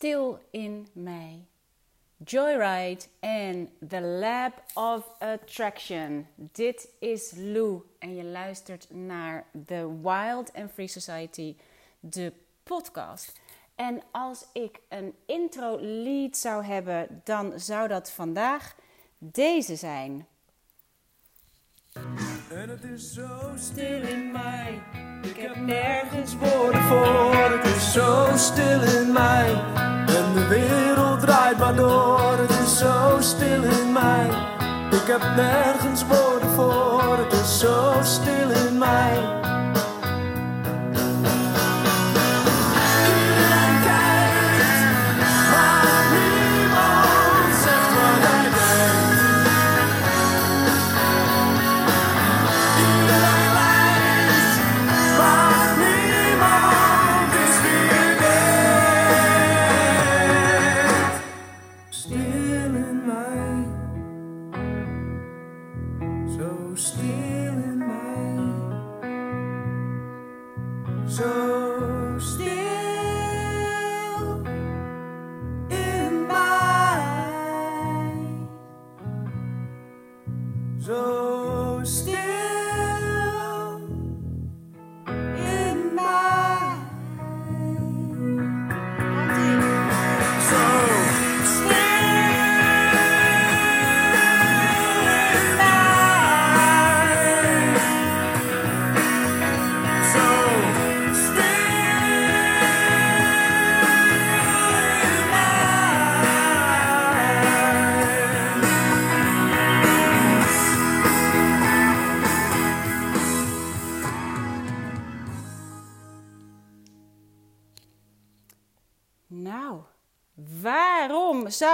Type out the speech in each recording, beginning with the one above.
Stil in mij. Joyride en The Lab of Attraction. Dit is Lou en je luistert naar The Wild and Free Society, de podcast. En als ik een intro lead zou hebben, dan zou dat vandaag deze zijn. En het is zo stil in mij. Ik heb nergens woorden voor. Het is zo stil in mij. En de wereld draait maar door. Het is zo stil in mij. Ik heb nergens woorden voor. Het is zo stil in mij. toasted.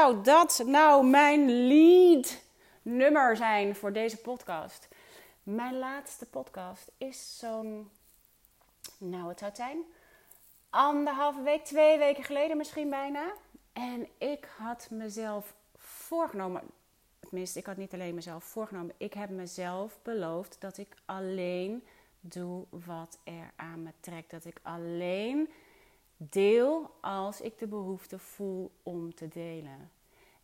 Zou dat nou mijn lead nummer zijn voor deze podcast? Mijn laatste podcast is zo'n, nou het zou zijn, anderhalve week, twee weken geleden misschien bijna. En ik had mezelf voorgenomen, tenminste ik had niet alleen mezelf voorgenomen, ik heb mezelf beloofd dat ik alleen doe wat er aan me trekt. Dat ik alleen deel als ik de behoefte voel om te delen.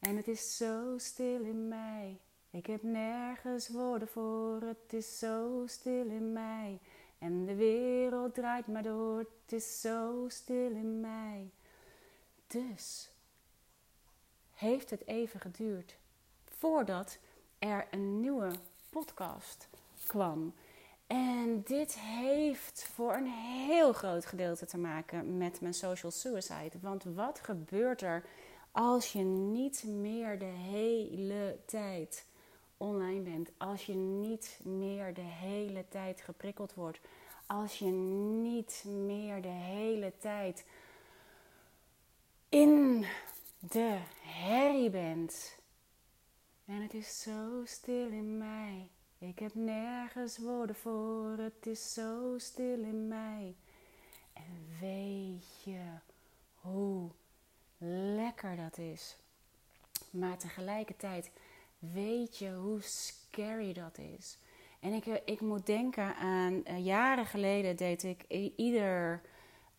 En het is zo stil in mij. Ik heb nergens woorden voor. Het is zo stil in mij. En de wereld draait maar door. Het is zo stil in mij. Dus heeft het even geduurd voordat er een nieuwe podcast kwam. En dit heeft voor een heel groot gedeelte te maken met mijn social suicide. Want wat gebeurt er als je niet meer de hele tijd online bent? Als je niet meer de hele tijd geprikkeld wordt? Als je niet meer de hele tijd in de herrie bent? En het is zo stil in mij. Ik heb nergens woorden voor, het is zo stil in mij. En weet je hoe lekker dat is? Maar tegelijkertijd weet je hoe scary dat is. En ik, ik moet denken aan uh, jaren geleden deed ik ieder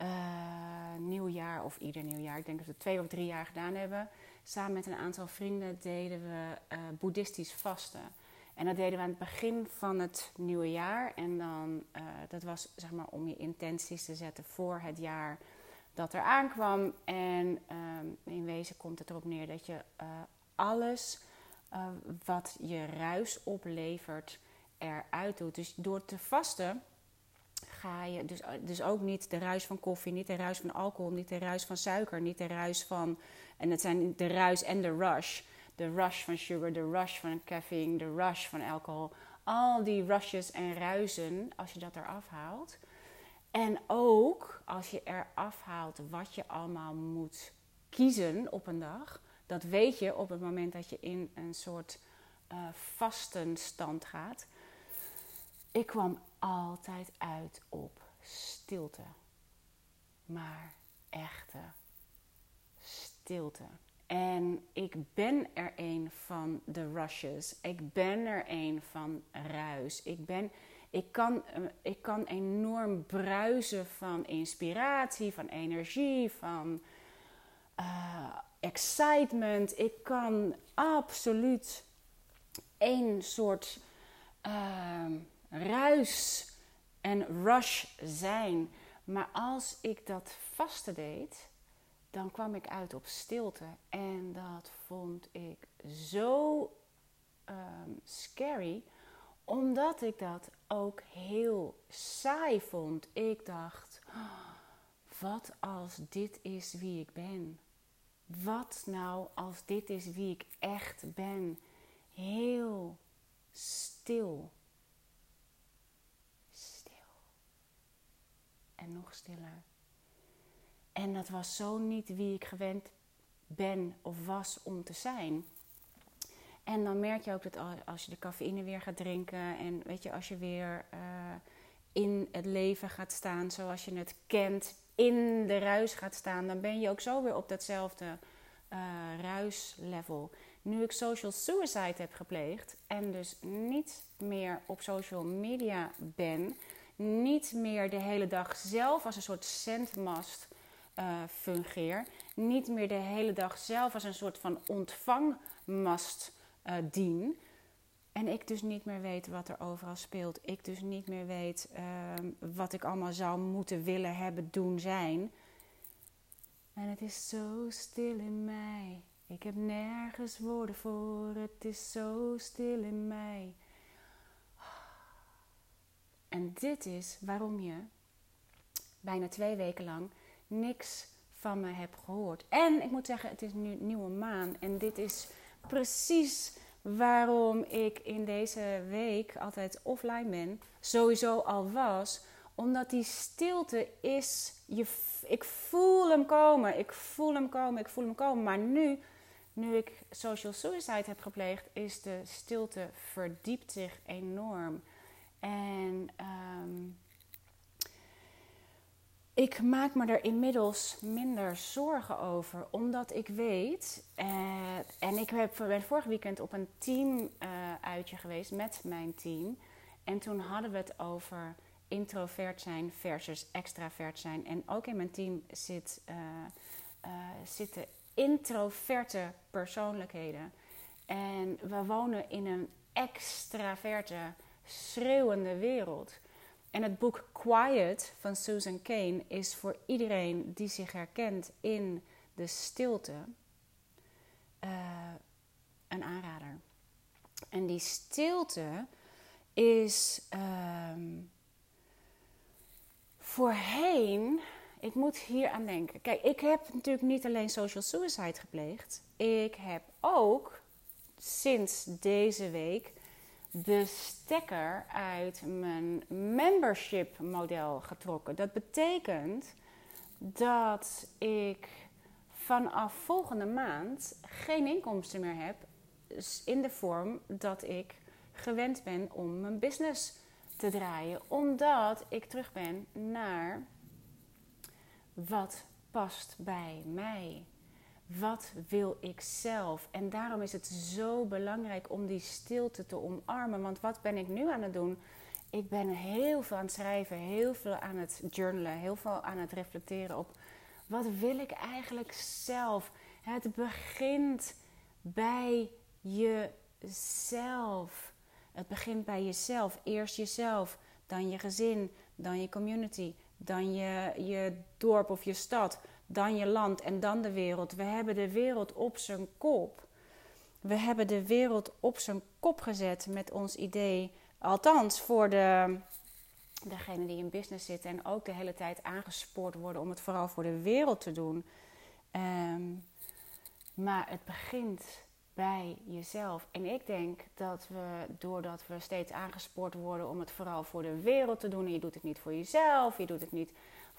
uh, nieuwjaar, of ieder nieuwjaar, ik denk dat we twee of drie jaar gedaan hebben. Samen met een aantal vrienden deden we uh, boeddhistisch vasten. En dat deden we aan het begin van het nieuwe jaar. En dan, dat was zeg maar om je intenties te zetten voor het jaar dat er aankwam. En uh, in wezen komt het erop neer dat je uh, alles uh, wat je ruis oplevert eruit doet. Dus door te vasten ga je dus, dus ook niet de ruis van koffie, niet de ruis van alcohol, niet de ruis van suiker, niet de ruis van. En het zijn de ruis en de rush de rush van sugar, de rush van caffeine, de rush van alcohol. Al die rushes en ruizen, als je dat eraf haalt. En ook als je eraf haalt wat je allemaal moet kiezen op een dag. Dat weet je op het moment dat je in een soort uh, vastenstand gaat. Ik kwam altijd uit op stilte. Maar echte stilte. En ik ben er een van de rushes. Ik ben er een van ruis. Ik, ben, ik, kan, eh, ik kan enorm bruisen van inspiratie, van energie, van eh, excitement. Ik kan absoluut één soort uh, ruis en rush zijn. Maar als ik dat vaste deed, dan kwam ik uit op stilte. En dat vond ik zo ehm, scary, omdat ik dat ook heel saai vond. Ik dacht, wat als dit is wie ik ben? Wat nou als dit is wie ik echt ben? Heel stil. Stil. En nog stiller. En dat was zo niet wie ik gewend ben of was om te zijn. En dan merk je ook dat als je de cafeïne weer gaat drinken en weet je, als je weer uh, in het leven gaat staan zoals je het kent, in de ruis gaat staan, dan ben je ook zo weer op datzelfde uh, ruislevel. Nu ik social suicide heb gepleegd en dus niet meer op social media ben, niet meer de hele dag zelf als een soort zendmast uh, fungeer, niet meer de hele dag zelf als een soort van ontvangmast uh, dien. En ik dus niet meer weet wat er overal speelt. Ik dus niet meer weet uh, wat ik allemaal zou moeten willen hebben, doen, zijn. En het is zo stil in mij. Ik heb nergens woorden voor. Het is zo stil in mij. En dit is waarom je bijna twee weken lang niks van me hebt gehoord. En ik moet zeggen, het is nu nieuwe maan. En dit is precies waarom ik in deze week altijd offline ben. Sowieso al was. Omdat die stilte is. Je, ik voel hem komen. Ik voel hem komen. Ik voel hem komen. Maar nu, nu ik social suicide heb gepleegd, is de stilte verdiept zich enorm. En um, ik maak me er inmiddels minder zorgen over, omdat ik weet, eh, en ik heb, ben vorig weekend op een team-uitje eh, geweest met mijn team. En toen hadden we het over introvert zijn versus extravert zijn. En ook in mijn team zit, uh, zitten introverte persoonlijkheden. En we wonen in een extraverte, schreeuwende wereld. En het boek Quiet van Susan Cain is voor iedereen die zich herkent in de stilte uh, een aanrader. En die stilte is um, voorheen. Ik moet hier aan denken. Kijk, ik heb natuurlijk niet alleen social suicide gepleegd. Ik heb ook sinds deze week de stekker uit mijn membership model getrokken. Dat betekent dat ik vanaf volgende maand geen inkomsten meer heb in de vorm dat ik gewend ben om mijn business te draaien, omdat ik terug ben naar wat past bij mij. Wat wil ik zelf? En daarom is het zo belangrijk om die stilte te omarmen. Want wat ben ik nu aan het doen? Ik ben heel veel aan het schrijven, heel veel aan het journalen, heel veel aan het reflecteren op wat wil ik eigenlijk zelf. Het begint bij jezelf. Het begint bij jezelf. Eerst jezelf, dan je gezin, dan je community, dan je, je dorp of je stad dan je land en dan de wereld. We hebben de wereld op zijn kop. We hebben de wereld op zijn kop gezet met ons idee. Althans, voor de, degene die in business zitten en ook de hele tijd aangespoord worden om het vooral voor de wereld te doen. Ehm, maar het begint bij jezelf. En ik denk dat we, doordat we steeds aangespoord worden om het vooral voor de wereld te doen, en je doet het niet voor jezelf, je doet het niet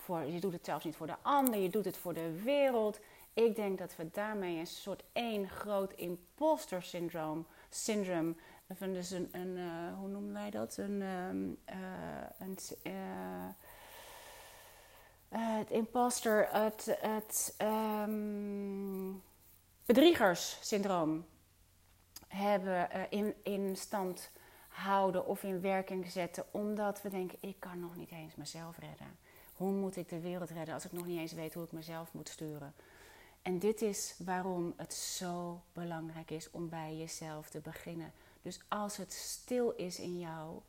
je doet het zelfs niet voor de ander, je doet het voor de wereld. Ik denk dat we daarmee een soort één groot imposter syndroom, syndrome, van dus een, uh, hoe noemen wij dat? Een, um, uh, een uh, het imposter, het, het um, bedriegerssyndroom hebben in, in stand houden of in werking zetten, omdat we denken: ik kan nog niet eens mezelf redden. Hoe moet ik de wereld redden als ik nog niet eens weet hoe ik mezelf moet sturen? En dit is waarom het zo belangrijk is om bij jezelf te beginnen. Dus als het stil is in jou,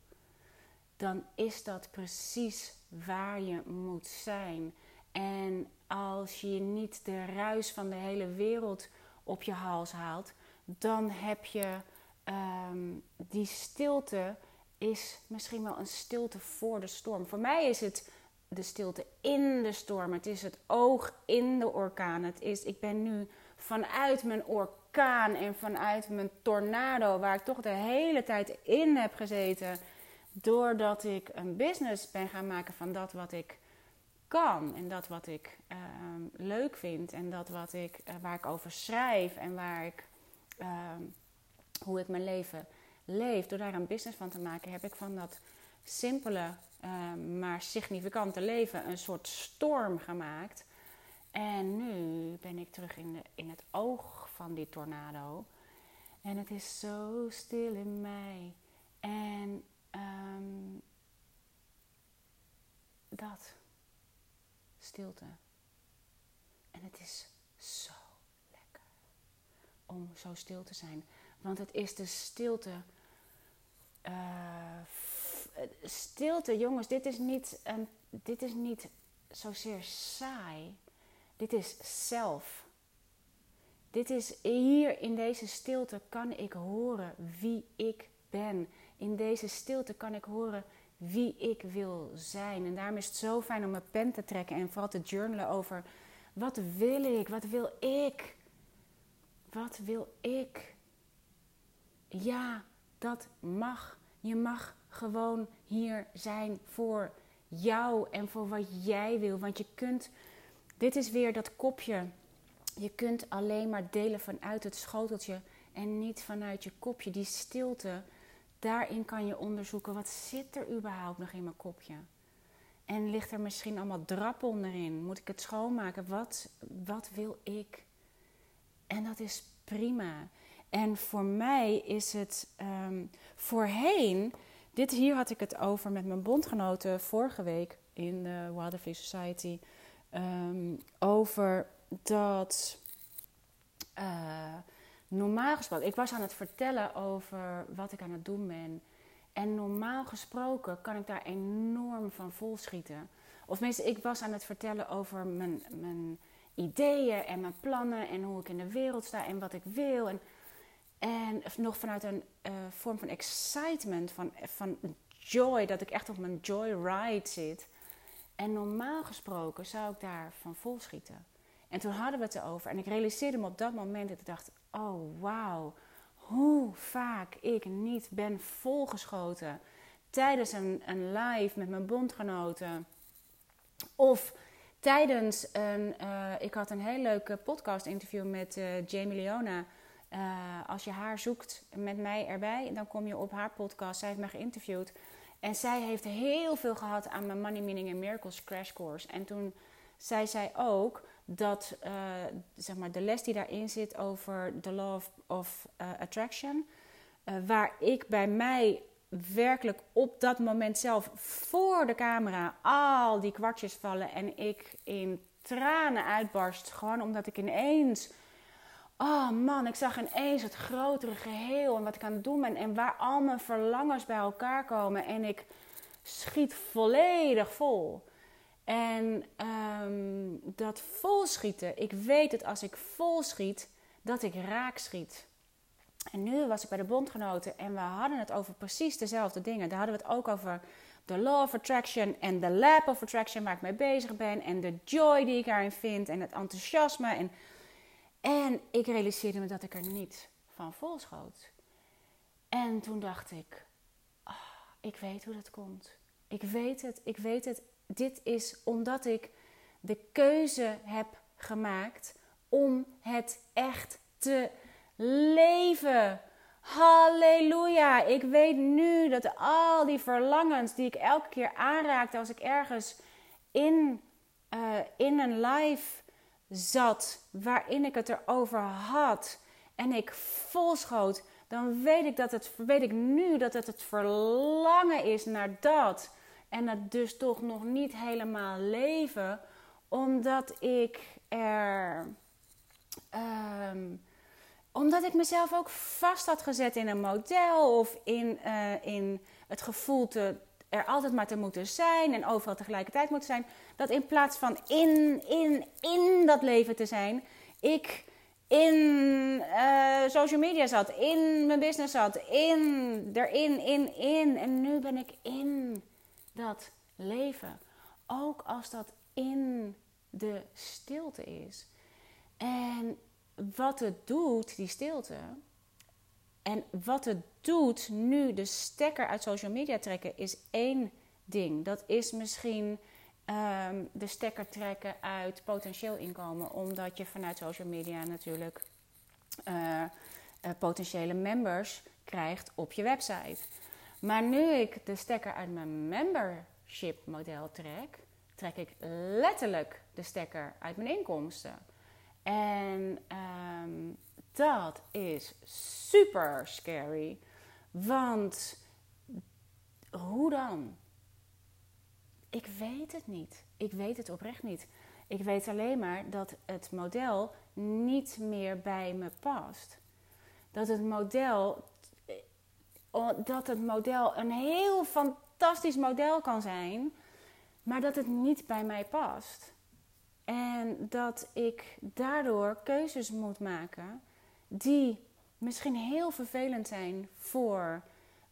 dan is dat precies waar je moet zijn. En als je niet de ruis van de hele wereld op je hals haalt, dan heb je ehm, die stilte is misschien wel een stilte voor de storm. Voor mij is het de stilte in de storm. Het is het oog in de orkaan. Het is, ik ben nu vanuit mijn orkaan en vanuit mijn tornado, waar ik toch de hele tijd in heb gezeten, doordat ik een business ben gaan maken van dat wat ik kan en dat wat ik ehm, leuk vind en dat wat ik, uh, waar ik over schrijf en waar ik, ehm, hoe ik mijn leven leef. Door daar een business van te maken, heb ik van dat simpele Ehm, maar significante leven een soort storm gemaakt. En nu ben ik terug in, de, in het oog van die tornado. En het is zo stil in mij. En um, dat. Stilte. En het is zo lekker om zo stil te zijn. Want het is de stilte uh, stilte, jongens, dit is niet, een, dit is niet zozeer saai. Dit is zelf. Dit is hier in deze stilte kan ik horen wie ik ben. In deze stilte kan ik horen wie ik wil zijn. En daarom is het zo fijn om mijn pen te trekken en vooral te journalen over wat wil ik? Wat wil ik? Wat wil ik? Ja, dat mag. Je mag gewoon hier zijn voor jou en voor wat jij wil. Want je kunt, dit is weer dat kopje. Je kunt alleen maar delen vanuit het schoteltje en niet vanuit je kopje. Die stilte, daarin kan je onderzoeken wat zit er überhaupt nog in mijn kopje. En ligt er misschien allemaal drap onderin? Moet ik het schoonmaken? Wat, wat wil ik? En dat is prima. En voor mij is het um, voorheen dit hier had ik het over met mijn bondgenoten vorige week in de Wildlife Society. Ehm, over dat uh, normaal gesproken, ik was aan het vertellen over wat ik aan het doen ben. En normaal gesproken kan ik daar enorm van volschieten. Of tenminste, ik was aan het vertellen over mijn, mijn ideeën en mijn plannen en hoe ik in de wereld sta en wat ik wil. En en nog vanuit een uh, vorm van excitement, van, van joy, dat ik echt op mijn joyride zit. En normaal gesproken zou ik daar van vol schieten. En toen hadden we het erover. En ik realiseerde me op dat moment dat ik dacht: oh wauw, hoe vaak ik niet ben volgeschoten tijdens een, een live met mijn bondgenoten. Of tijdens een. Uh, ik had een heel leuke podcast interview met uh, Jamie Leona uh, als je haar zoekt met mij erbij, dan kom je op haar podcast. Zij heeft me geïnterviewd. En zij heeft heel veel gehad aan mijn Money, Meaning and Miracles crash course. En toen zei zij ook dat uh, zeg maar de les die daarin zit over the law of, uh, attraction, waar ik bij mij werkelijk op dat moment zelf voor de camera al die kwartjes vallen en ik in tranen uitbarst, gewoon omdat ik ineens Oh man, ik zag ineens het grotere geheel en wat ik aan het doen ben en waar al mijn verlangens bij elkaar komen. En ik schiet volledig vol. En um, dat volschieten, ik weet dat als ik vol schiet, dat ik raak schiet. En nu was ik bij de bondgenoten en we hadden het over precies dezelfde dingen. Daar hadden we het ook over de law of attraction en de lab of attraction waar ik mee bezig ben. En de joy die ik daarin vind en het enthousiasme en en ik realiseerde me dat ik er niet van vol schoot. En toen dacht ik, oh, ik weet hoe dat komt. Ik weet het, ik weet het. Dit is omdat ik de keuze heb gemaakt om het echt te leven. Halleluja! Ik weet nu dat al die verlangens die ik elke keer aanraakte als ik ergens in, uh, in een live zat, waarin ik het erover had en ik volschoot, dan weet ik, dat het, weet ik nu dat het het verlangen is naar dat. En het dus toch nog niet helemaal leven, omdat ik er Omdat ik mezelf ook vast had gezet in een model of in, uh, in het gevoel te, er altijd maar te moeten zijn en overal tegelijkertijd moeten zijn. Dat in plaats van in, in, in dat leven te zijn, ik in uh, social media zat, in mijn business zat, in, erin, in, in. En nu ben ik in dat leven. Ook als dat in de stilte is. En wat het doet, die stilte. En wat het doet nu de stekker uit social media trekken, is één ding. Dat is misschien Ehm, de stekker trekken uit potentieel inkomen. Omdat je vanuit social media natuurlijk uh, potentiële members krijgt op je website. Maar nu ik de stekker uit mijn membership model trek, trek ik letterlijk de stekker uit mijn inkomsten. En ehm, dat is super scary. Want hoe dan? Ik weet het niet. Ik weet het oprecht niet. Ik weet alleen maar dat het model niet meer bij me past. Dat het model, eh, dat het model een heel fantastisch model kan zijn, maar dat het niet bij mij past. En dat ik daardoor keuzes moet maken die misschien heel vervelend zijn voor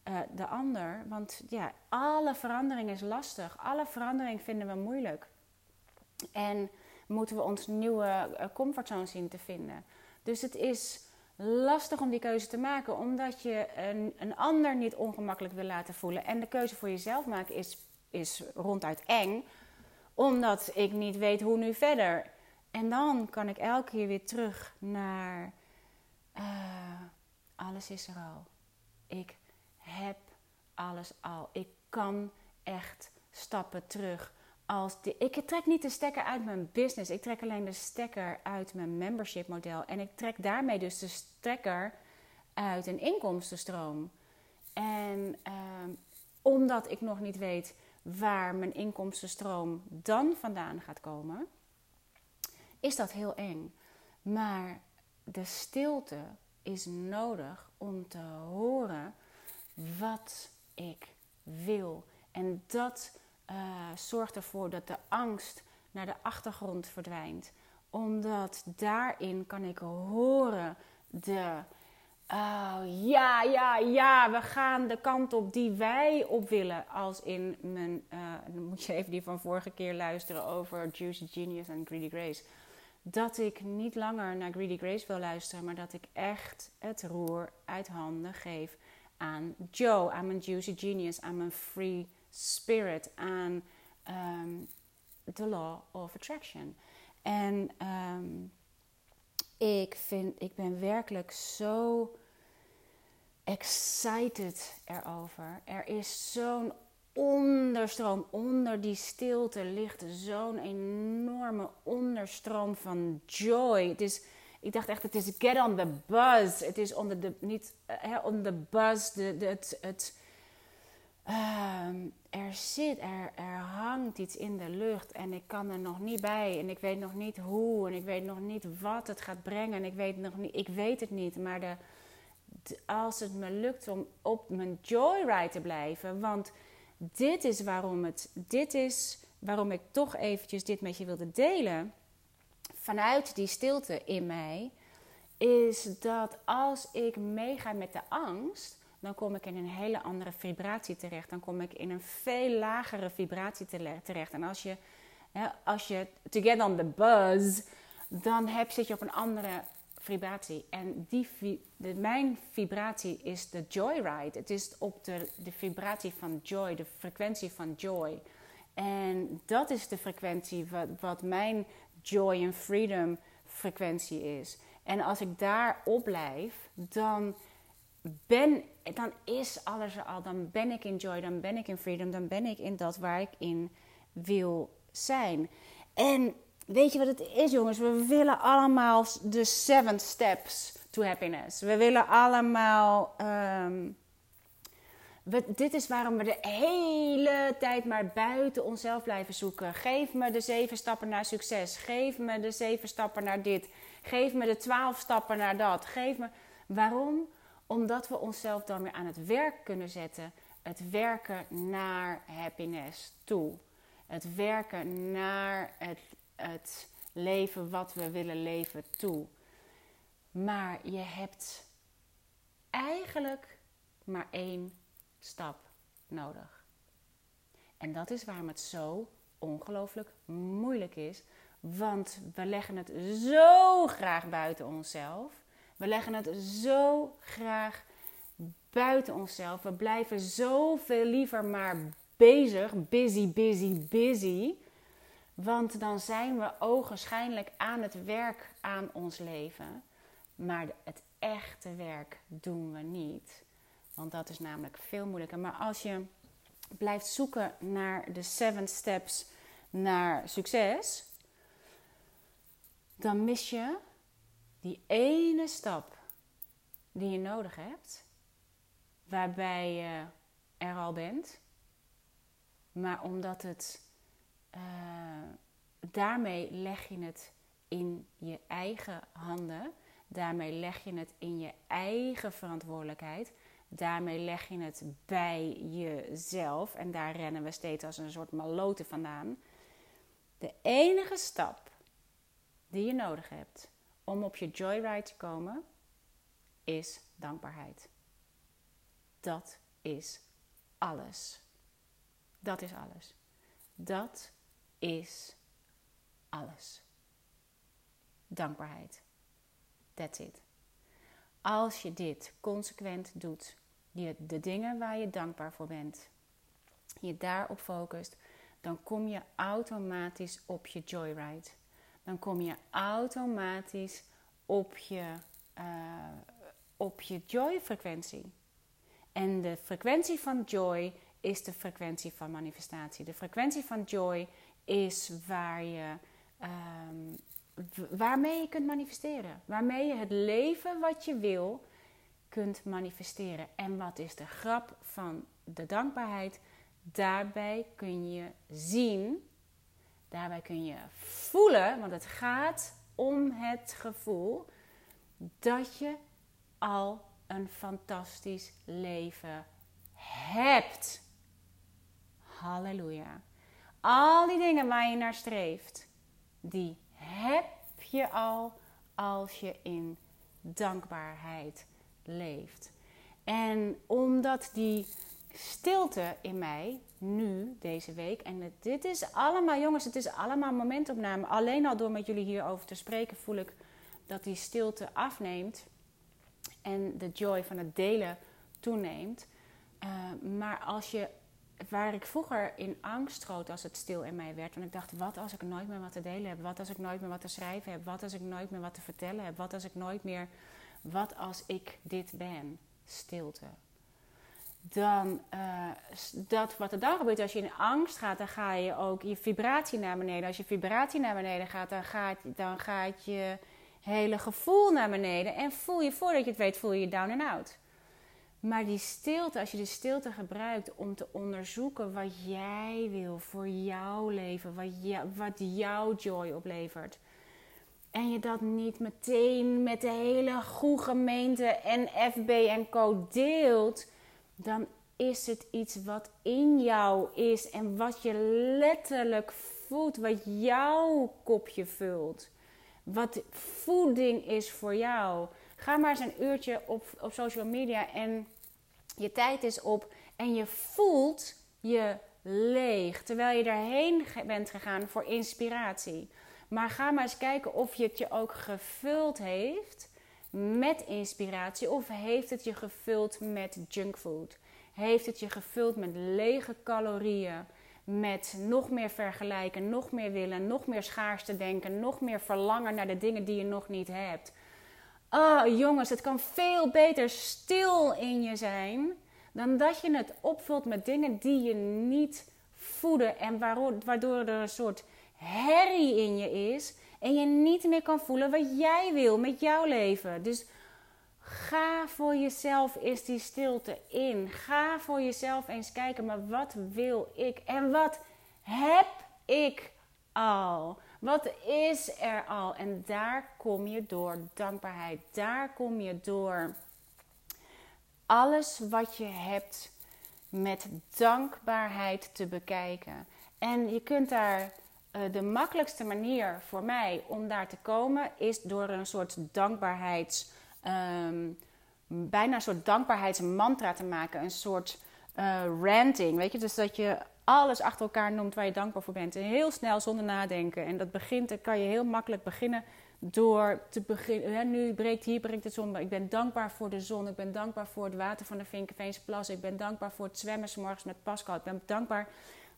uh, de ander. Want ja, alle verandering is lastig. Alle verandering vinden we moeilijk. En moeten we ons nieuwe uh, comfortzone zien te vinden. Dus het is lastig om die keuze te maken, omdat je een, een ander niet ongemakkelijk wil laten voelen. En de keuze voor jezelf maken is, is ronduit eng, omdat ik niet weet hoe nu verder. En dan kan ik elke keer weer terug naar uh, alles is er al. Ik heb alles al. Ik kan echt stappen terug. Als de, ik trek niet de stekker uit mijn business. Ik trek alleen de stekker uit mijn membership model. En ik trek daarmee dus de stekker uit een inkomstenstroom. En ehm, omdat ik nog niet weet waar mijn inkomstenstroom dan vandaan gaat komen, is dat heel eng. Maar de stilte is nodig om te horen wat ik wil. En dat uh, zorgt ervoor dat de angst naar de achtergrond verdwijnt. Omdat daarin kan ik horen de. Oh, ja, ja, ja, we gaan de kant op die wij op willen. Als in mijn. Uh, dan moet je even die van vorige keer luisteren over Juicy Genius en Greedy Grace. Dat ik niet langer naar Greedy Grace wil luisteren, maar dat ik echt het roer uit handen geef aan Joe, aan mijn Juicy Genius, aan mijn Free Spirit, aan um, the Law of Attraction. En um, ik, vind, ik ben werkelijk zo excited erover. Er is zo'n onderstroom, onder die stilte ligt zo'n enorme onderstroom van joy. Het is ik dacht echt, het is get on the buzz. Het is onder de, niet uh, on the buzz, het, ehm, er zit, er, er hangt iets in de lucht en ik kan er nog niet bij. En ik weet nog niet hoe en ik weet nog niet wat het gaat brengen. En ik weet, nog niet, ik weet het niet, maar de, als het me lukt om op mijn joyride te blijven, want dit is waarom het, dit is waarom ik toch eventjes dit met je wilde delen vanuit die stilte in mij, is dat als ik meega met de angst, dan kom ik in een hele andere vibratie terecht. Dan kom ik in een veel lagere vibratie terecht. En als je, als je to get on the buzz, dan heb, zit je op een andere vibratie. En die, de, mijn vibratie is de joyride. Het is op de, de vibratie van joy, de frequentie van joy. En dat is de frequentie wat, wat mijn joy and freedom frequentie is. En als ik daar op blijf, dan ben, dan is alles er al. Dan ben ik in joy, dan ben ik in freedom, dan ben ik in dat waar ik in wil zijn. En weet je wat het is, jongens? We willen allemaal de seven steps to happiness. We willen allemaal. Ehm, dit is waarom we de hele tijd maar buiten onszelf blijven zoeken. Geef me de zeven stappen naar succes. Geef me de zeven stappen naar dit. Geef me de twaalf stappen naar dat. Geef me. Waarom? Omdat we onszelf dan weer aan het werk kunnen zetten. Het werken naar happiness toe. Het werken naar het, het leven wat we willen leven toe. Maar je hebt eigenlijk maar één stap nodig. En dat is waarom het zo ongelooflijk moeilijk is. Want we leggen het zo graag buiten onszelf. We leggen het zo graag buiten onszelf. We blijven zoveel liever maar bezig. Busy, busy, busy. Want dan zijn we ogenschijnlijk aan het werk aan ons leven. Maar het echte werk doen we niet. Want dat is namelijk veel moeilijker. Maar als je blijft zoeken naar de seven steps naar succes, dan mis je die ene stap die je nodig hebt, waarbij je er al bent. Maar omdat het, uh, daarmee leg je het in je eigen handen. Daarmee leg je het in je eigen verantwoordelijkheid. Daarmee leg je het bij jezelf. En daar rennen we steeds als een soort maloten vandaan. De enige stap die je nodig hebt om op je joyride te komen, is dankbaarheid. Dat is alles. Dat is alles. Dat is alles. Dankbaarheid. That's it. Als je dit consequent doet, je de dingen waar je dankbaar voor bent, je daarop focust, dan kom je automatisch op je joyride. Dan kom je automatisch op je, uh, op je joy-frequentie. En de frequentie van joy is de frequentie van manifestatie. De frequentie van joy is waar je, um, waarmee je kunt manifesteren. Waarmee je het leven wat je wil kunt manifesteren. En wat is de grap van de dankbaarheid? Daarbij kun je zien, daarbij kun je voelen, want het gaat om het gevoel dat je al een fantastisch leven hebt. Halleluja. Al die dingen waar je naar streeft, die heb je al als je in dankbaarheid leeft. En omdat die stilte in mij nu, deze week, en dit is allemaal, jongens, het is allemaal momentopname. Alleen al door met jullie hierover te spreken, voel ik dat die stilte afneemt en de joy van het delen toeneemt. Uh, maar als je waar ik vroeger in angst schoot als het stil in mij werd. Want ik dacht, wat als ik nooit meer wat te delen heb? Wat als ik nooit meer wat te schrijven heb? Wat als ik nooit meer wat te vertellen heb? Wat als ik nooit meer... Wat als ik dit ben? Stilte. Dan, uh, dat wat er dan gebeurt als je in angst gaat, dan ga je ook je vibratie naar beneden. Als je vibratie naar beneden gaat, dan gaat, dan gaat je hele gevoel naar beneden. En voel je, voordat je het weet, voel je je down and out. Maar die stilte, als je de stilte gebruikt om te onderzoeken wat jij wil voor jouw leven, wat, wat jouw joy oplevert. En je dat niet meteen met de hele goede gemeente en FB en Co deelt, dan is het iets wat in jou is en wat je letterlijk voelt, wat jouw kopje vult. Wat voeding is voor jou. Ga maar eens een uurtje op, op social media en je tijd is op en je voelt je leeg. Terwijl je daarheen bent gegaan voor inspiratie. Maar ga maar eens kijken of je het je ook gevuld heeft met inspiratie. Of heeft het je gevuld met junkfood? Heeft het je gevuld met lege calorieën? Met nog meer vergelijken, nog meer willen, nog meer schaarste denken, nog meer verlangen naar de dingen die je nog niet hebt. Oh jongens, het kan veel beter stil in je zijn dan dat je het opvult met dingen die je niet voeden en waardoor er een soort herrie in je is en je niet meer kan voelen wat jij wil met jouw leven. Dus ga voor jezelf eens die stilte in. Ga voor jezelf eens kijken, maar wat wil ik en wat heb ik al? Wat is er al? En daar kom je door dankbaarheid. Daar kom je door alles wat je hebt met dankbaarheid te bekijken. En je kunt daar uh, de makkelijkste manier voor mij om daar te komen is door een soort dankbaarheids. Um, bijna een soort dankbaarheidsmantra te maken. Een soort uh, ranting. Weet je, dus dat je alles achter elkaar noemt waar je dankbaar voor bent. En heel snel zonder nadenken. En dat begint, dat kan je heel makkelijk beginnen door te beginnen. nu breekt hier breekt het zon. Ik ben dankbaar voor de zon. Ik ben dankbaar voor het water van de Vinkenveense Plas. Ik ben dankbaar voor het zwemmen s morgens met Pascal. Ik ben dankbaar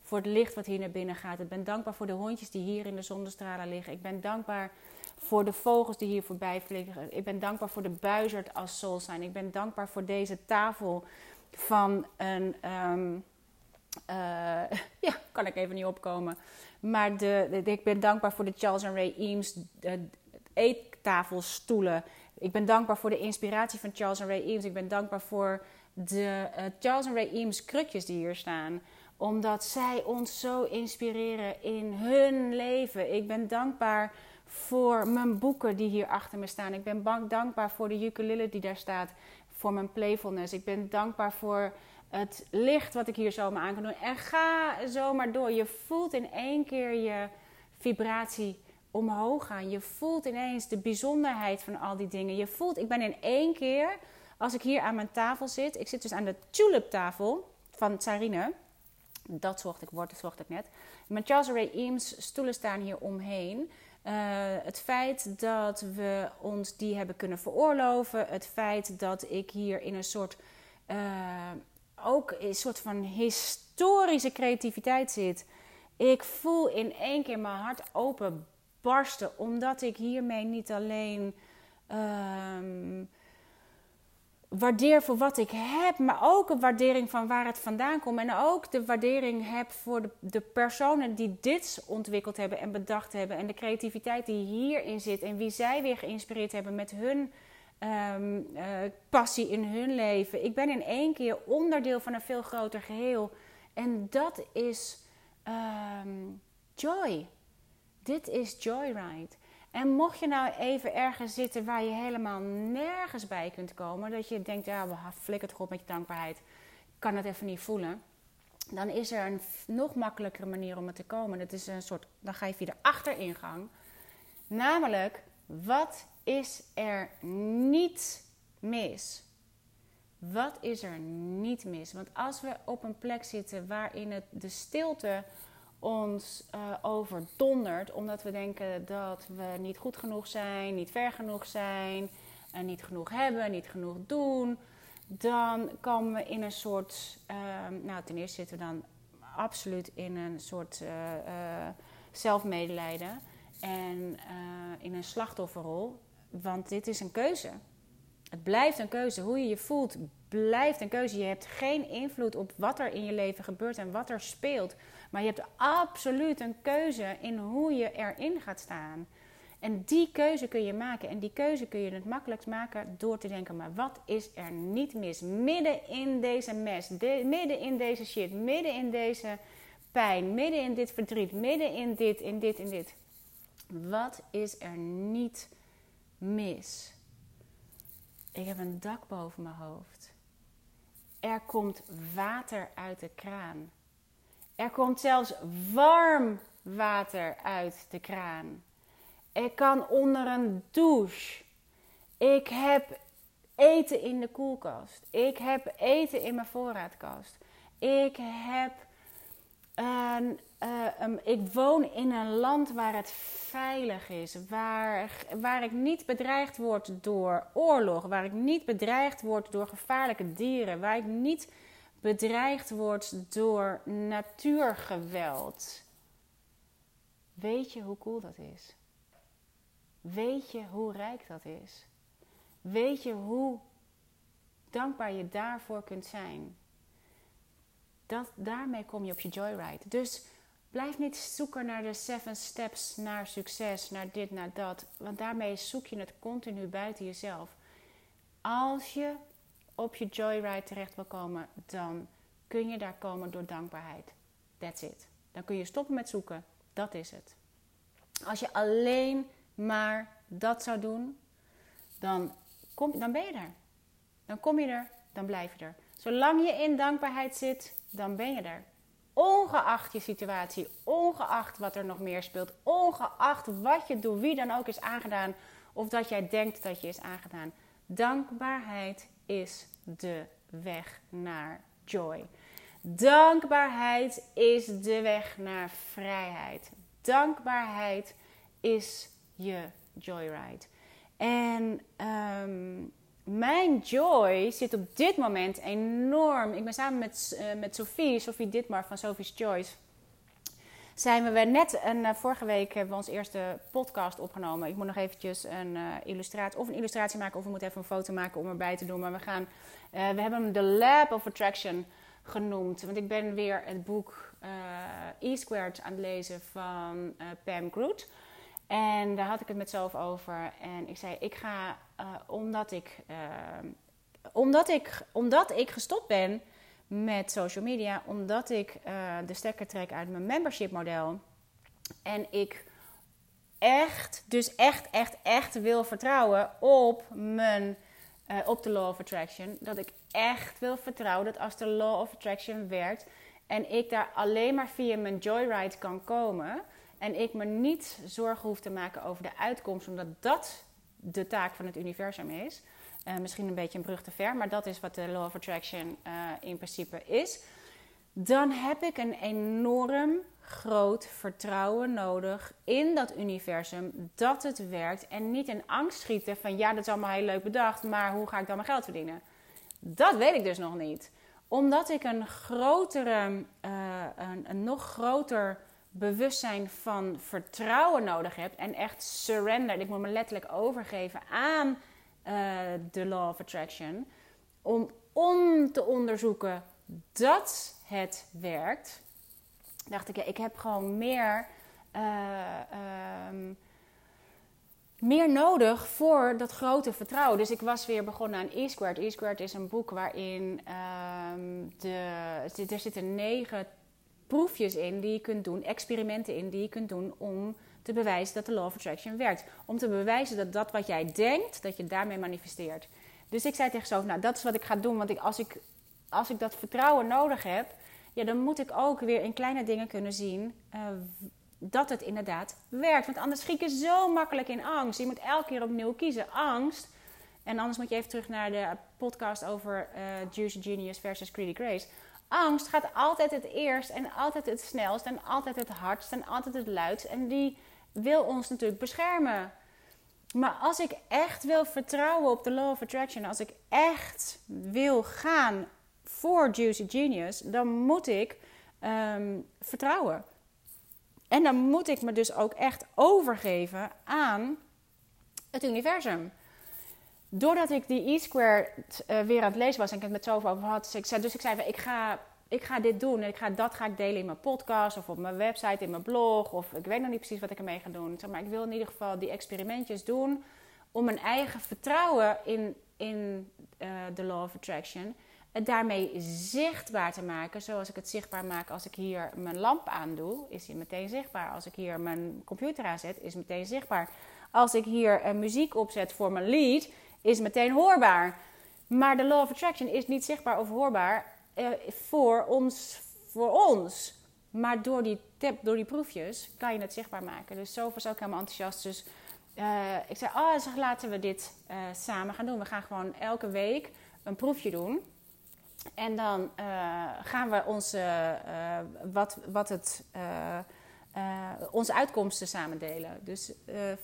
voor het licht wat hier naar binnen gaat. Ik ben dankbaar voor de hondjes die hier in de zonnestralen liggen. Ik ben dankbaar voor de vogels die hier voorbij vliegen. Ik ben dankbaar voor de buizerd als soul zijn. Ik ben dankbaar voor deze tafel van een. Um, uh, ja, kan ik even niet opkomen. Maar de, ik ben dankbaar voor de Charles en Ray Eames eettafelstoelen. Ik ben dankbaar voor de inspiratie van Charles en Ray Eames. Ik ben dankbaar voor de uh, Charles en Ray Eames krukjes die hier staan omdat zij ons zo inspireren in hun leven. Ik ben dankbaar voor mijn boeken die hier achter me staan. Ik ben dankbaar voor de ukulele die daar staat. Voor mijn playfulness. Ik ben dankbaar voor het licht wat ik hier zomaar aan kan doen. En ga zomaar door. Je voelt in één keer je vibratie omhoog gaan. Je voelt ineens de bijzonderheid van al die dingen. Je voelt, ik ben in één keer, als ik hier aan mijn tafel zit. Ik zit dus aan de tulip tafel van Tsarine. Dat zocht ik, woord zocht ik net. Mijn Charles Ray Eames stoelen staan hier omheen. Uh, het feit dat we ons die hebben kunnen veroorloven. Het feit dat ik hier in een soort... Uh, ook een soort van historische creativiteit zit. Ik voel in één keer mijn hart open barsten. Omdat ik hiermee niet alleen... Uh, waardeer voor wat ik heb, maar ook een waardering van waar het vandaan komt. En ook de waardering heb voor de, de personen die dit ontwikkeld hebben en bedacht hebben. En de creativiteit die hierin zit. En wie zij weer geïnspireerd hebben met hun um, uh, passie in hun leven. Ik ben in één keer onderdeel van een veel groter geheel. En dat is um, joy. Dit is joyride. En mocht je nou even ergens zitten waar je helemaal nergens bij kunt komen, dat je denkt, ja, flikker toch op met je dankbaarheid, ik kan het even niet voelen, dan is er een nog makkelijkere manier om het te komen. Dat is een soort, dan ga je via de achteringang. Namelijk, wat is er niet mis? Wat is er niet mis? Want als we op een plek zitten waarin het de stilte ons uh, overdondert, omdat we denken dat we niet goed genoeg zijn, niet ver genoeg zijn, en niet genoeg hebben, niet genoeg doen, dan komen we in een soort. Uh, nou, ten eerste zitten we dan absoluut in een soort uh, zelfmedelijden en in een slachtofferrol, want dit is een keuze. Het blijft een keuze. Hoe je je voelt, blijft een keuze. Je hebt geen invloed op wat er in je leven gebeurt en wat er speelt. Maar je hebt absoluut een keuze in hoe je erin gaat staan. En die keuze kun je maken. En die keuze kun je het makkelijkst maken door te denken: maar wat is er niet mis? Midden in deze mes, midden in deze shit, midden in deze pijn, midden in dit verdriet, midden in dit, in dit, in dit. Wat is er niet mis? Ik heb een dak boven mijn hoofd. Er komt water uit de kraan. Er komt zelfs warm water uit de kraan. Ik kan onder een douche. Ik heb eten in de koelkast. Ik heb eten in mijn voorraadkast. Ik heb een, uh, ik woon in een land waar het veilig is, waar, waar ik niet bedreigd word door oorlog, waar ik niet bedreigd word door gevaarlijke dieren, waar ik niet bedreigd wordt door natuurgeweld. Weet je hoe cool dat is? Weet je hoe rijk dat is? Weet je hoe dankbaar je daarvoor kunt zijn? Daarmee kom je op je joyride. Dus blijf niet zoeken naar de seven steps naar succes, naar dit, naar dat. Want daarmee zoek je het continu buiten jezelf. Als je op je joyride terecht wil komen, dan kun je daar komen door dankbaarheid. That's it. Dan kun je stoppen met zoeken. Dat is het. Als je alleen maar dat zou doen, dan, kom, dan ben je er. Dan kom je er, dan blijf je er. Zolang je in dankbaarheid zit, dan ben je er. Ongeacht je situatie, ongeacht wat er nog meer speelt, ongeacht wat je door wie dan ook is aangedaan of dat jij denkt dat je is aangedaan. Dankbaarheid is de weg naar joy. Dankbaarheid is de weg naar vrijheid. Dankbaarheid is je joyride. En ehm, mijn joy zit op dit moment enorm. Ik ben samen met, uh, met Sophie, Sophie Ditmar van Sophie's Choice. Zijn we net een, uh, vorige week hebben we onze eerste podcast opgenomen. Ik moet nog eventjes een uh, illustratie of een illustratie maken of we moeten even een foto maken om erbij te doen. Maar we gaan, we hebben hem de Lab of Attraction genoemd. Want ik ben weer het boek E-Squared aan het lezen van Pam Groot. En daar had ik het met zelf over. En ik zei, ik ga, uh, omdat, ik, uh, omdat, ik, omdat ik gestopt ben met social media, omdat ik uh, de stekker trek uit mijn membership model. En ik echt, dus echt, echt, echt wil vertrouwen op mijn, op de law of attraction. Dat ik echt wil vertrouwen dat als de law of attraction werkt en ik daar alleen maar via mijn joyride kan komen en ik me niet zorgen hoef te maken over de uitkomst, omdat dat de taak van het universum is. Uh, misschien een beetje een brug te ver, maar dat is wat de Law of Attraction uh, in principe is. Dan heb ik een enorm groot vertrouwen nodig in dat universum dat het werkt. En niet in angst schieten van ja, dat is allemaal heel leuk bedacht, maar hoe ga ik dan mijn geld verdienen? Dat weet ik dus nog niet. Omdat ik een grotere, uh, een, een nog groter bewustzijn van vertrouwen nodig heb en echt surrender. Ik moet me letterlijk overgeven aan de Law of Attraction. Om, om te onderzoeken dat het werkt. Dacht ik, ja, ik heb gewoon meer, uh, um, meer nodig voor dat grote vertrouwen. Dus ik was weer begonnen aan E-Squared. E-Squared is een boek waarin um, de, er zitten negen proefjes in die je kunt doen, experimenten in die je kunt doen om te bewijzen dat de law of attraction werkt. Om te bewijzen dat dat wat jij denkt, dat je daarmee manifesteert. Dus ik zei tegen zo, nou dat is wat ik ga doen, want ik, als, ik, als ik dat vertrouwen nodig heb, ja, dan moet ik ook weer in kleine dingen kunnen zien uh, dat het inderdaad werkt. Want anders schiet je zo makkelijk in angst. Je moet elke keer opnieuw kiezen. Angst. En anders moet je even terug naar de podcast over uh, Juicy Genius versus Greedy Grace Angst gaat altijd het eerst en altijd het snelst en altijd het hardst en altijd het luidst. En die wil ons natuurlijk beschermen. Maar als ik echt wil vertrouwen op de law of attraction, als ik echt wil gaan voor Juicy Genius, dan moet ik um, vertrouwen. En dan moet ik me dus ook echt overgeven aan het universum doordat ik die E-Square uh, weer aan het lezen was en ik het met zoveel over had, dus ik zei, dus ik zei ik ga, ik ga dit doen en ik ga, dat ga ik delen in mijn podcast of op mijn website, in mijn blog of ik weet nog niet precies wat ik ermee ga doen. Maar ik wil in ieder geval die experimentjes doen om mijn eigen vertrouwen in, in uh, de Law of Attraction het daarmee zichtbaar te maken. Zoals ik het zichtbaar maak als ik hier mijn lamp aandoe, is hij meteen zichtbaar. Als ik hier mijn computer aanzet, is meteen zichtbaar. Als ik hier uh, muziek opzet voor mijn lied, is meteen hoorbaar. Maar de law of attraction is niet zichtbaar of hoorbaar eh, voor, ons, voor ons. Maar door die, tip, door die proefjes kan je het zichtbaar maken. Dus zo was ook helemaal enthousiast. Dus uh, ik zei, oh, zeg, laten we dit uh, samen gaan doen. We gaan gewoon elke week een proefje doen. En dan uh, gaan we onze, wat, wat het, onze uitkomsten samen delen. Dus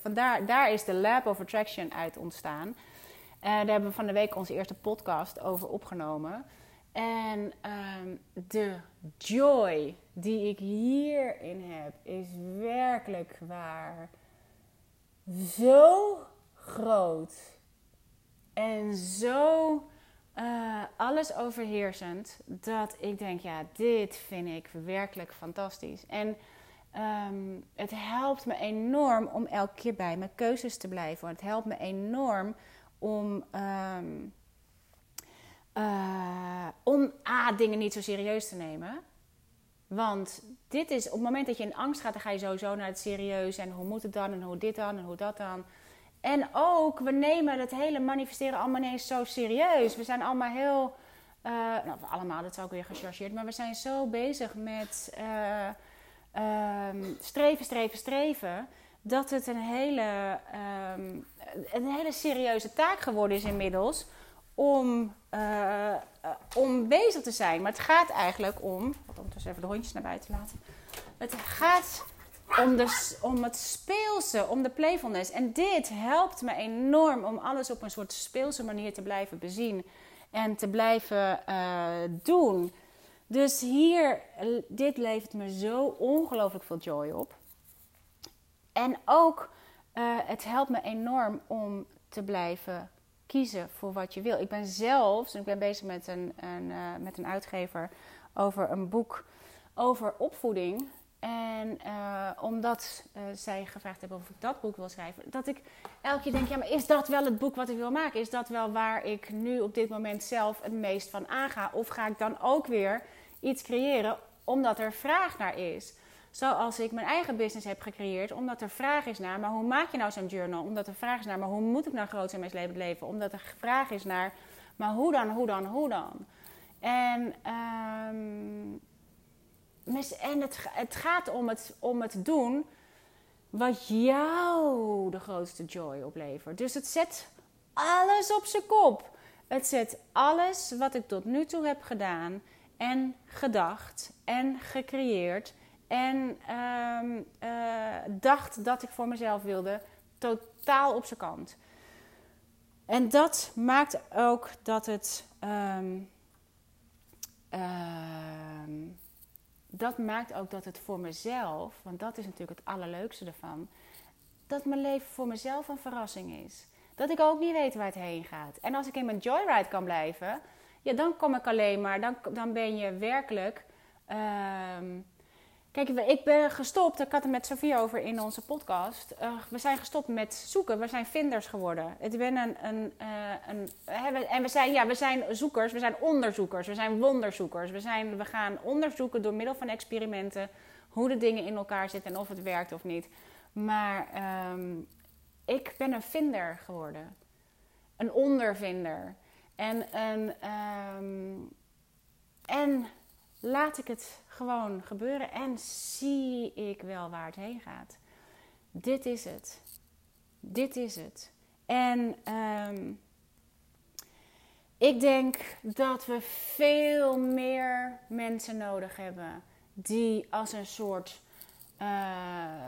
vandaar daar is de Lab of Attraction uit ontstaan. Uh, daar hebben we van de week onze eerste podcast over opgenomen. En um, de joy die ik hierin heb, is werkelijk waar zo groot. En zo uh, alles overheersend. Dat ik denk, ja, dit vind ik werkelijk fantastisch. En um, het helpt me enorm om elke keer bij mijn keuzes te blijven. Het helpt me enorm om, um, om A, dingen niet zo serieus te nemen. Want dit is, op het moment dat je in angst gaat, dan ga je sowieso naar het serieus. En hoe moet het dan? En hoe dit dan? En hoe dat dan? En ook, we nemen het hele manifesteren allemaal ineens zo serieus. We zijn allemaal heel, uh, nou allemaal, dat is ook weer gechargeerd. Maar we zijn zo bezig met uh, uh, streven, streven, streven. Dat het een hele, ehm, een hele serieuze taak geworden is inmiddels om, uh, om bezig te zijn. Maar het gaat eigenlijk om. Om dus even de hondjes naar buiten te laten. Het gaat om, de, om het speelse, om de playfulness. En dit helpt me enorm om alles op een soort speelse manier te blijven bezien en te blijven uh, doen. Dus hier, dit levert me zo ongelooflijk veel joy op. En ook, het helpt me enorm om te blijven kiezen voor wat je wil. Ik ben zelfs, ik ben bezig met een, een uh, met een uitgever over een boek over opvoeding. En uh, omdat zij gevraagd hebben of ik dat boek wil schrijven, dat ik elke keer denk: ja, maar is dat wel het boek wat ik wil maken? Is dat wel waar ik nu op dit moment zelf het meest van aanga? Of ga ik dan ook weer iets creëren omdat er vraag naar is? Zoals ik mijn eigen business heb gecreëerd, omdat er vraag is naar, maar hoe maak je nou zo'n journal? Omdat er vraag is naar, maar hoe moet ik nou groot zijn met leven leven? Omdat er vraag is naar, maar hoe dan, hoe dan, hoe dan? En, um, en het, het gaat om het, om het doen wat jou de grootste joy oplevert. Dus het zet alles op zijn kop. Het zet alles wat ik tot nu toe heb gedaan en gedacht en gecreëerd en um, uh, dacht dat ik voor mezelf wilde, totaal op zijn kant. En dat maakt ook dat het. Um, uh, dat maakt ook dat het voor mezelf, want dat is natuurlijk het allerleukste ervan, dat mijn leven voor mezelf een verrassing is. Dat ik ook niet weet waar het heen gaat. En als ik in mijn joyride kan blijven, ja, dan kom ik alleen maar, dan, dan ben je werkelijk. Kijk, ik ben gestopt, ik had het met Sofie over in onze podcast. Uh, we zijn gestopt met zoeken, we zijn vinders geworden. Ik ben een, een, een, en we zijn, ja, we zijn zoekers, we zijn onderzoekers, we zijn wonderzoekers. We, zijn, we gaan onderzoeken door middel van experimenten hoe de dingen in elkaar zitten en of het werkt of niet. Maar um, ik ben een vinder geworden, een ondervinder. En, een, en laat ik het gewoon gebeuren en zie ik wel waar het heen gaat. Dit is het. Dit is het. En um, ik denk dat we veel meer mensen nodig hebben die als een soort uh,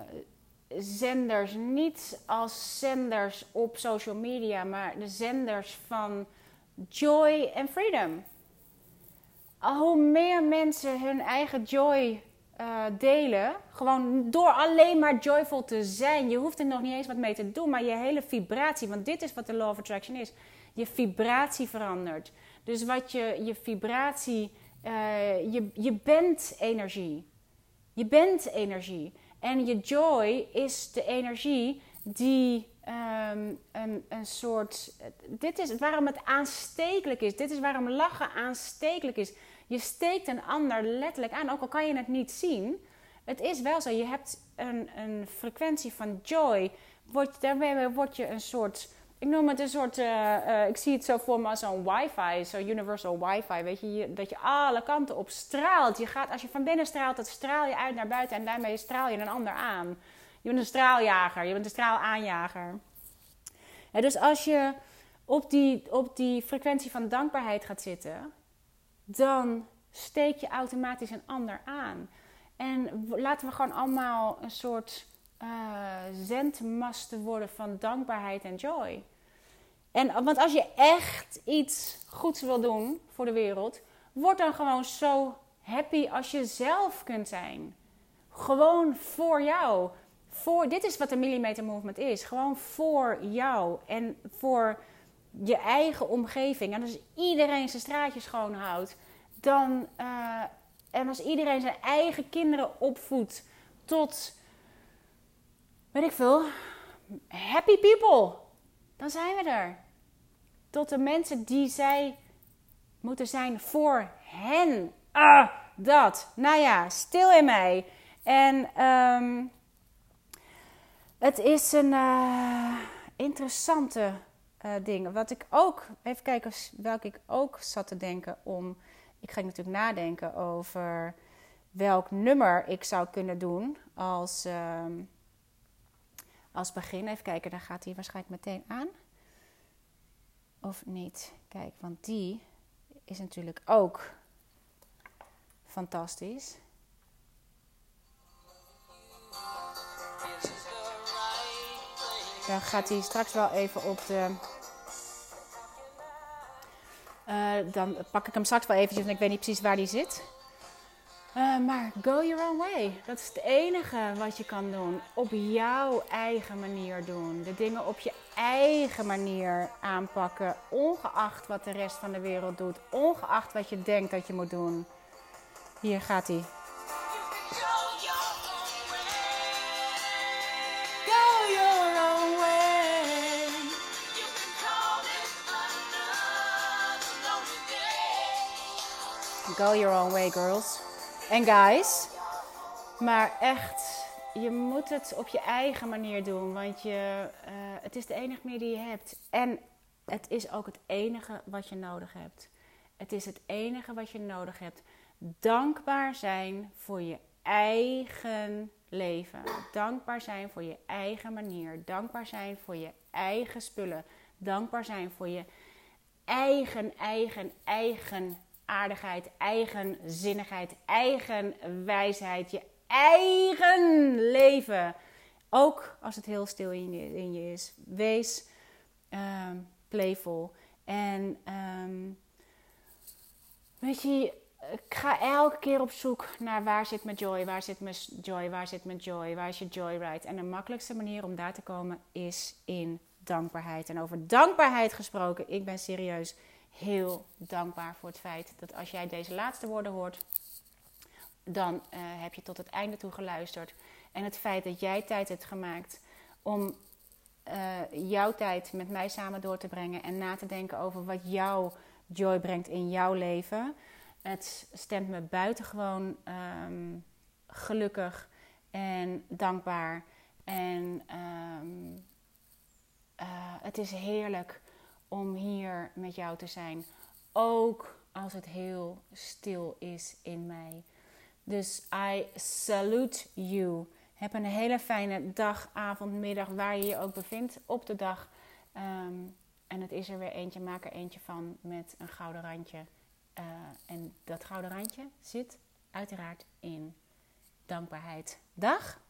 zenders, niet als zenders op social media, maar de zenders van joy en freedom hoe meer mensen hun eigen joy uh, delen, gewoon door alleen maar joyful te zijn. Je hoeft er nog niet eens wat mee te doen, maar je hele vibratie, want dit is wat de law of attraction is. Je vibratie verandert. Dus wat je, je vibratie, uh, je, je bent energie. Je bent energie. En je joy is de energie die um, een, een soort. Dit is waarom het aanstekelijk is. Dit is waarom lachen aanstekelijk is. Je steekt een ander letterlijk aan, ook al kan je het niet zien. Het is wel zo. Je hebt een, een frequentie van joy. Word, daarmee word je een soort. Ik noem het een soort. Uh, uh, ik zie het zo voor me als zo'n wifi, zo'n universal wifi. Weet je, je, dat je alle kanten op straalt. Je gaat, als je van binnen straalt, dat straal je uit naar buiten en daarmee straal je een ander aan. Je bent een straaljager, je bent een straalaanjager. Ja, dus als je op die, op die frequentie van dankbaarheid gaat zitten, dan steek je automatisch een ander aan. En laten we gewoon allemaal een soort uh, zendmasten worden van dankbaarheid en joy. En, want als je echt iets goeds wil doen voor de wereld, word dan gewoon zo happy als je zelf kunt zijn. Gewoon voor jou. Voor, dit is wat de Millimeter Movement is. Gewoon voor jou en voor je eigen omgeving. En als iedereen zijn straatje schoon houdt, dan. Uh, en als iedereen zijn eigen kinderen opvoedt tot. weet ik veel. happy people. Dan zijn we er. Tot de mensen die zij moeten zijn voor hen. Ah, dat. Nou ja, stil in mij. En ehm, het is een uh, interessante uh, ding. Wat ik ook, even kijken welke ik ook zat te denken om. Ik ga natuurlijk nadenken over welk nummer ik zou kunnen doen als, uh, als begin. Even kijken, daar gaat hij waarschijnlijk meteen aan. Of niet? Kijk, want die is natuurlijk ook fantastisch. Dan gaat hij straks wel even op de. Uh, dan pak ik hem straks wel eventjes, want ik weet niet precies waar die zit. Uh, maar go your own way. Dat is het enige wat je kan doen. Op jouw eigen manier doen. De dingen op je eigen manier aanpakken. Ongeacht wat de rest van de wereld doet. Ongeacht wat je denkt dat je moet doen. Hier gaat hij. Go your own way, girls en guys. Maar echt, je moet het op je eigen manier doen. Want je, uh, het is de enige manier die je hebt. En het is ook het enige wat je nodig hebt. Het is het enige wat je nodig hebt. Dankbaar zijn voor je eigen leven. Dankbaar zijn voor je eigen manier. Dankbaar zijn voor je eigen spullen. Dankbaar zijn voor je eigen, eigen, eigen aardigheid, eigenzinnigheid, eigen wijsheid, je eigen leven. Ook als het heel stil in je, in je is. Wees um, playful. En um, weet je, ik ga elke keer op zoek naar waar zit mijn joy, waar zit mijn joy, waar zit mijn joy, waar is je joyride. En de makkelijkste manier om daar te komen is in dankbaarheid. En over dankbaarheid gesproken, ik ben serieus heel dankbaar voor het feit dat als jij deze laatste woorden hoort, dan uh, heb je tot het einde toe geluisterd. En het feit dat jij tijd hebt gemaakt om uh, jouw tijd met mij samen door te brengen en na te denken over wat jouw joy brengt in jouw leven. Het stemt me buitengewoon um, gelukkig en dankbaar. En um, uh, het is heerlijk om hier met jou te zijn. Ook als het heel stil is in mij. Dus I salute you. Heb een hele fijne dag, avond, middag, waar je je ook bevindt op de dag. Um, en het is er weer eentje, maak er eentje van met een gouden randje. Uh, en dat gouden randje zit uiteraard in dankbaarheid. Dag!